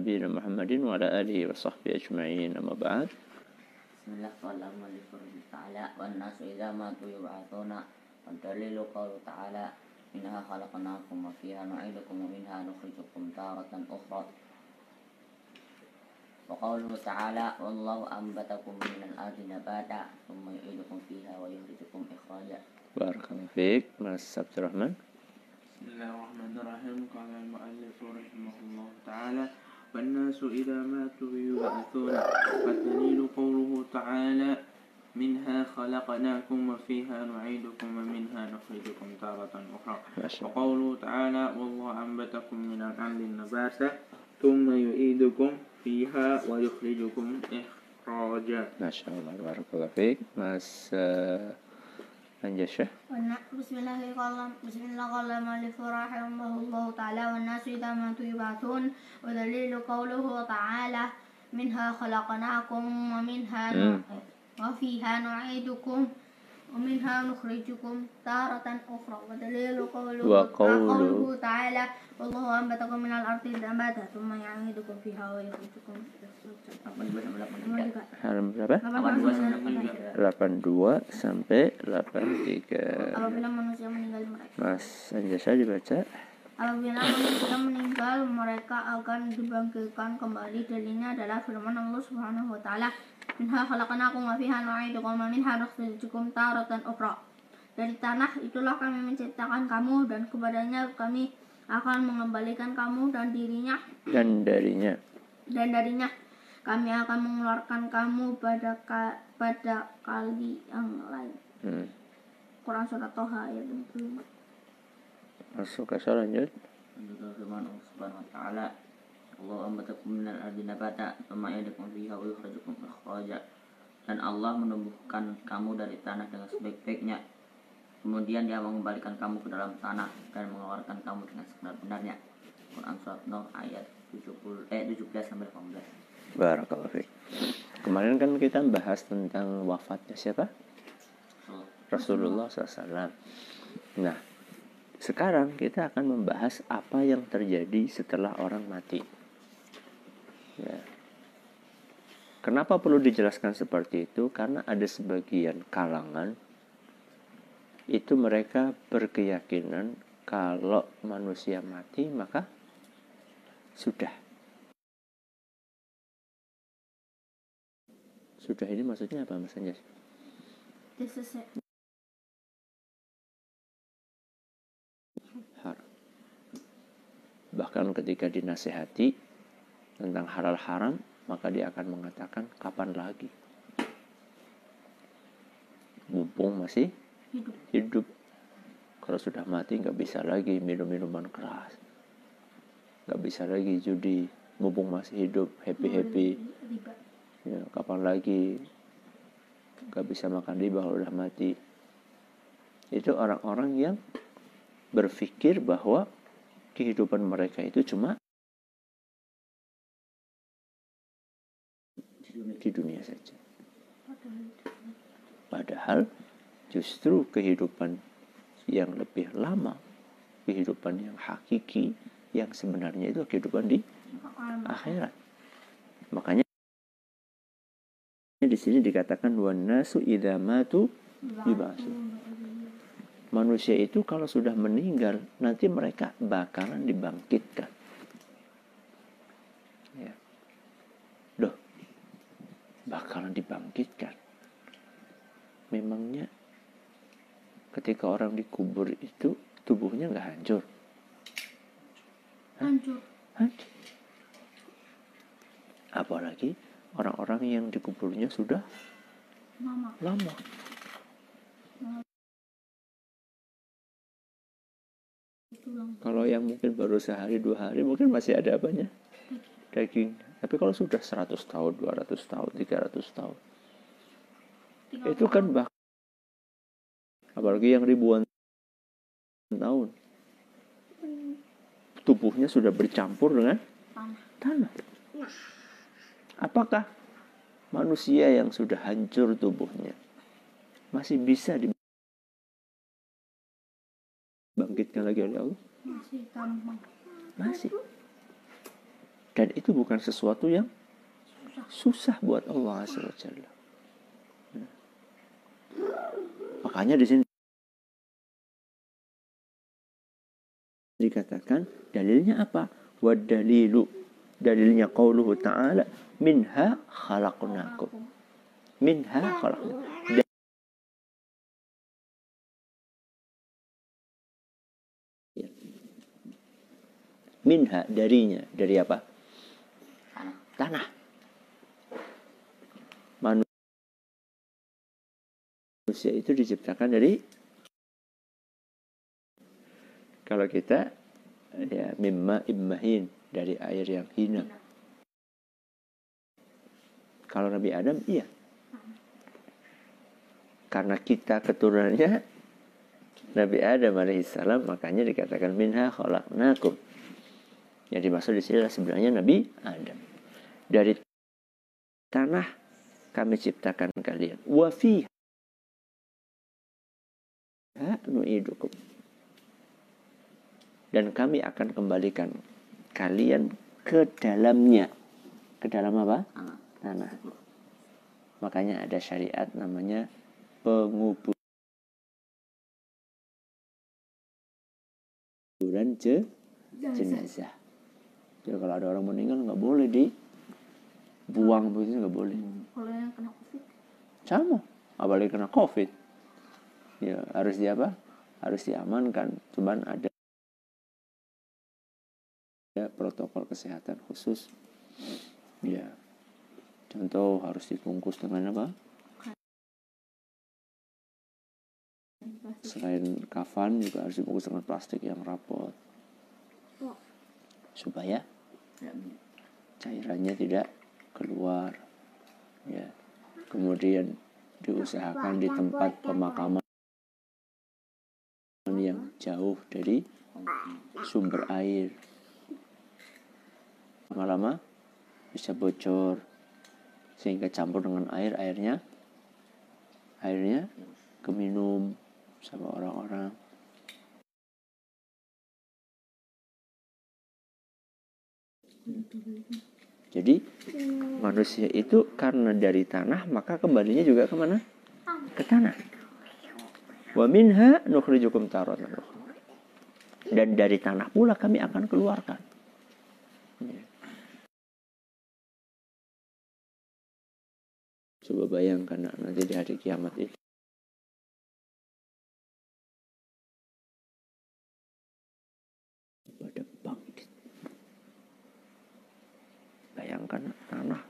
نبينا محمد وعلى آله وصحبه أجمعين أما بعد بسم الله قال المؤلف رحمه تعالى والناس إذا ماتوا يبعثون والدليل قوله تعالى منها خلقناكم وفيها نعيدكم ومنها نخرجكم تارة أخرى وقوله تعالى والله أنبتكم من الأرض نباتا ثم يعيدكم فيها ويخرجكم إخراجا بارك الله فيك مس عبد الرحمن بسم الله الرحمن الرحيم قال المؤلف رحمه الله تعالى والناس إذا ماتوا يبعثون. والدليل قوله تعالى منها خلقناكم وفيها نعيدكم ومنها نخرجكم تارة أخرى. ما شاء الله. وقوله تعالى والله أنبتكم من الأرض نباتا ثم يعيدكم فيها ويخرجكم إخراجا. ما شاء الله بارك الله فيك. مس آه، أنجشة. والنا- بسم الله قال بسم الله قال المؤلف رحمه الله تعالى والناس إذا ماتوا يبعثون ودليل قوله تعالى منها خلقناكم ومنها مم. وفيها نعيدكم ومنها نخرجكم تارة أخرى ودليل قوله وقوله- قوله تعالى والله أنبتكم من الأرض نباتا ثم يعيدكم فيها ويخرجكم 82 halaman berapa? 82 sampai 83 Apabila manusia meninggal mereka Mas Anjasa dibaca Apabila manusia meninggal, mereka akan dibangkitkan kembali. Dalilnya adalah firman Allah Subhanahu wa taala, "Minha khalaqnakum wa fiha nu'idukum wa minha nukhrijukum taratan ukhra." Dari tanah itulah kami menciptakan kamu dan kepadanya kami akan mengembalikan kamu dan dirinya dan darinya dan darinya kami akan mengeluarkan kamu pada ka- pada kali yang lain. hmm. Quran surat Toha ayat 25. Masuk ke lanjut firman Allah Subhanahu wa taala Allah ambatakum minal ardi nabata thumma yadakum fiha wa yukhrijukum ikhraja dan Allah menumbuhkan kamu dari tanah dengan sebaik-baiknya kemudian dia mengembalikan kamu ke dalam tanah dan mengeluarkan kamu dengan sebenar-benarnya Quran surat Nur ayat 70 eh 17 sampai 18 Barakallahu fiik. Kemarin kan kita bahas tentang wafatnya siapa? so, Rasulullah SAW. Nah, sekarang kita akan membahas apa yang terjadi setelah orang mati. Ya. Kenapa perlu dijelaskan seperti itu? Karena ada sebagian kalangan itu mereka berkeyakinan kalau manusia mati maka sudah. Sudah ini maksudnya apa Mas Anjas it. haram. Bahkan ketika dinasehati tentang halal haram, maka dia akan mengatakan kapan lagi. Mumpung masih Hidup. hidup. Kalau sudah mati nggak bisa lagi minum minuman keras. Nggak bisa lagi judi. Mumpung masih hidup, happy-happy. Riba. Ya, kapan lagi nggak bisa makan riba kalau udah mati. Itu orang-orang yang berpikir bahwa kehidupan mereka itu cuma di dunia saja. Padahal justru kehidupan yang lebih lama, kehidupan yang hakiki, yang sebenarnya itu kehidupan di akhirat. Makanya di sini dikatakan wanasu idamatu yub'atsu. Manusia itu kalau sudah meninggal nanti mereka bakalan dibangkitkan. Ya. Loh, bakalan dibangkitkan. Memangnya ketika orang dikubur itu tubuhnya nggak hancur? Hancur. Hancur. Apalagi orang-orang yang dikuburnya sudah Mama. lama. Kalau yang mungkin baru sehari dua hari mungkin masih ada apanya? Daging. Tapi kalau sudah 100 tahun, 200 tahun, 300 tahun, itu kan bah apalagi yang ribuan tahun. Tubuhnya sudah bercampur dengan tanah. Apakah manusia yang sudah hancur tubuhnya masih bisa dibangkitkan lagi oleh Allah? Masih gampang. Masih. Dan itu bukan sesuatu yang susah buat Allah wa Jalla. Nah. Makanya di sini dikatakan dalilnya apa? Wadalilu dalilnya qauluhu ta'ala minha khalaqnakum. Minha khalaqnakum. Minha darinya dari apa? Tanah. Manusia itu diciptakan dari kalau kita ya mimma immahin dari air yang hina. Kalau Nabi Adam iya. Karena kita keturunannya Nabi Adam alaihissalam makanya dikatakan minha khalaqnakum. Yang dimaksud di sini adalah sebenarnya Nabi Adam. Dari tanah kami ciptakan kalian. Wa nu'idukum. Dan kami akan kembalikan kalian ke dalamnya. Ke dalam apa? Tanah. Makanya ada syariat namanya penguburan je jenazah. Jadi kalau ada orang meninggal nggak boleh dibuang begitu nggak boleh. Kalau yang kena covid, Sama, apalagi kena covid. Ya harus di apa? Harus diamankan. Cuman ada ada protokol kesehatan khusus. Ya. Contoh harus dibungkus dengan apa? Selain kafan juga harus dibungkus dengan plastik yang rapot. Supaya. Cairannya tidak keluar. Ya. Kemudian diusahakan di tempat pemakaman yang jauh dari sumber air. Lama-lama bisa bocor sehingga campur dengan air airnya airnya keminum sama orang-orang Jadi manusia itu karena dari tanah maka kembalinya juga ke mana? Ke tanah. Wa minha nukhrijukum taratan. Dan dari tanah pula kami akan keluarkan. Coba bayangkan nanti di hari kiamat itu. Pada bangkit. Bayangkan tanah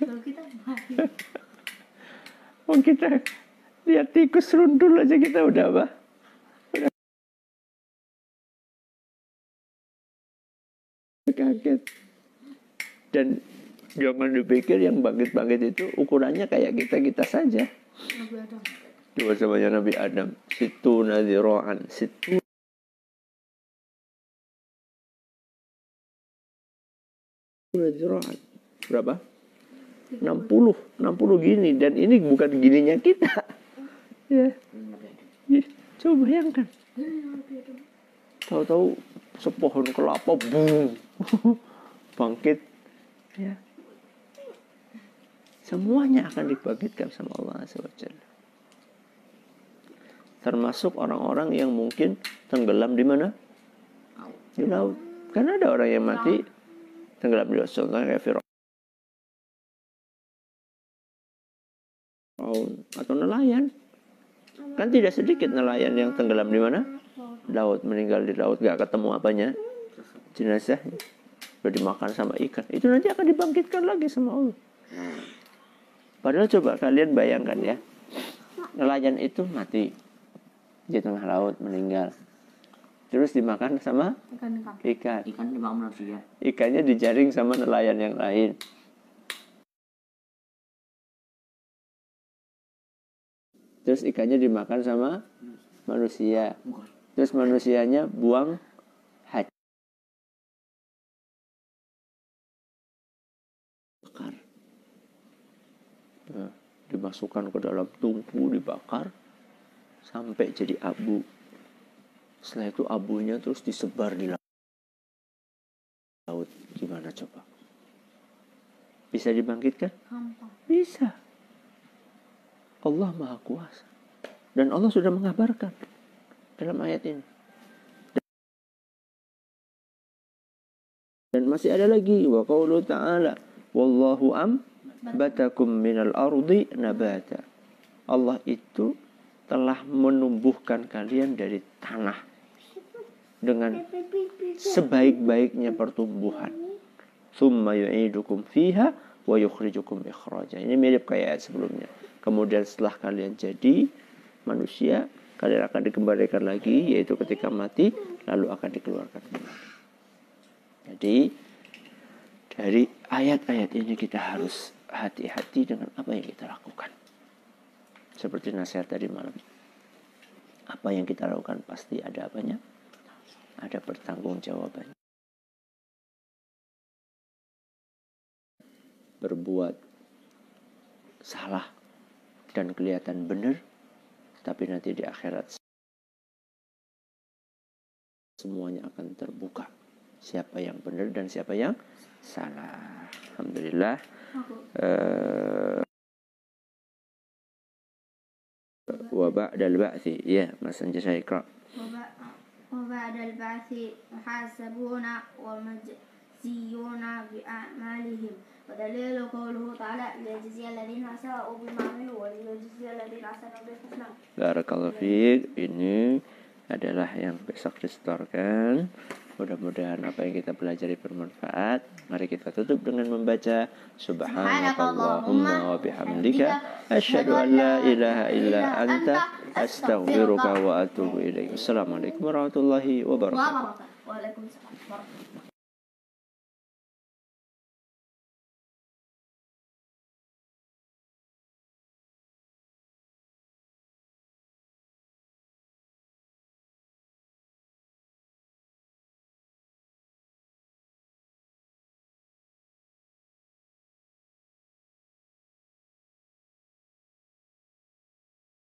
kalau kita mati, Oh kita lihat tikus rundul aja kita udah apa? Udah kaget. Dan jangan dipikir yang bangkit-bangkit itu ukurannya kayak kita-kita saja. Nabi Adam. Coba samanya Nabi Adam. Situ nadhiro'an. Situ nadhiro'an. Berapa? 60. 60 gini. Dan ini bukan gininya kita. Ya. Ya, Coba bayangkan. Tahu-tahu sepohon kelapa boom. Bangkit. Ya. Semuanya akan dibangkitkan sama Allah Azza Jalla. Termasuk orang-orang yang mungkin tenggelam di mana? Di laut. Karena ada orang yang mati tenggelam di laut. Contohnya kayak Firaun atau nelayan. Kan tidak sedikit nelayan yang tenggelam di mana? Laut, meninggal di laut, gak ketemu apanya? Jenazahnya. Udah dimakan sama ikan. Itu nanti akan dibangkitkan lagi sama Allah. Padahal coba kalian bayangkan ya. Nelayan itu mati di tengah laut meninggal. Terus dimakan sama Ikan ikan. ikan. Dimakan manusia. Ikannya dijaring sama nelayan yang lain. Terus ikannya dimakan sama manusia. Terus manusianya buang. Bakar. Nah, dimasukkan ke dalam tungku, dibakar sampai jadi abu. Setelah itu abunya terus disebar di gimana coba? Bisa dibangkitkan? Bisa. Allah Maha Kuasa. Dan Allah sudah mengabarkan dalam ayat ini. Dan masih ada lagi wa qaulu ta'ala wallahu am batakum minal ardi nabata. Allah itu telah menumbuhkan kalian dari tanah dengan sebaik-baiknya pertumbuhan. Thumma yu'idukum fiha wa yukhrijukum ikhraja. Ini mirip kayak ayat sebelumnya. Kemudian setelah kalian jadi manusia, kalian akan dikembalikan lagi yaitu ketika mati lalu akan dikeluarkan. Jadi dari ayat-ayat ini kita harus hati-hati dengan apa yang kita lakukan. Seperti nasihat tadi malam. Apa yang kita lakukan pasti ada apanya? Ada pertanggungjawabannya. Berbuat salah dan kelihatan benar, tapi nanti di akhirat semuanya akan terbuka siapa yang benar dan siapa yang salah. Alhamdulillah. Uh, ba'dal ba'thi ya mas anja saya ikra وبعد البعث محاسبون ومجزيون بأعمالهم ودليل قوله تعالى ليجزي الذين أساءوا بما عملوا وليجزي الذين أحسنوا بالحسنى Barakallahu fiik. Ini adalah yang besok distorkan. Mudah-mudahan apa yang kita pelajari bermanfaat. Mari kita tutup dengan membaca Subhanakallahumma wa bihamdika asyhadu an la ilaha illa anta astaghfiruka wa atubu ilaik. Assalamualaikum warahmatullahi wabarakatuh. Waalaikumsalam warahmatullahi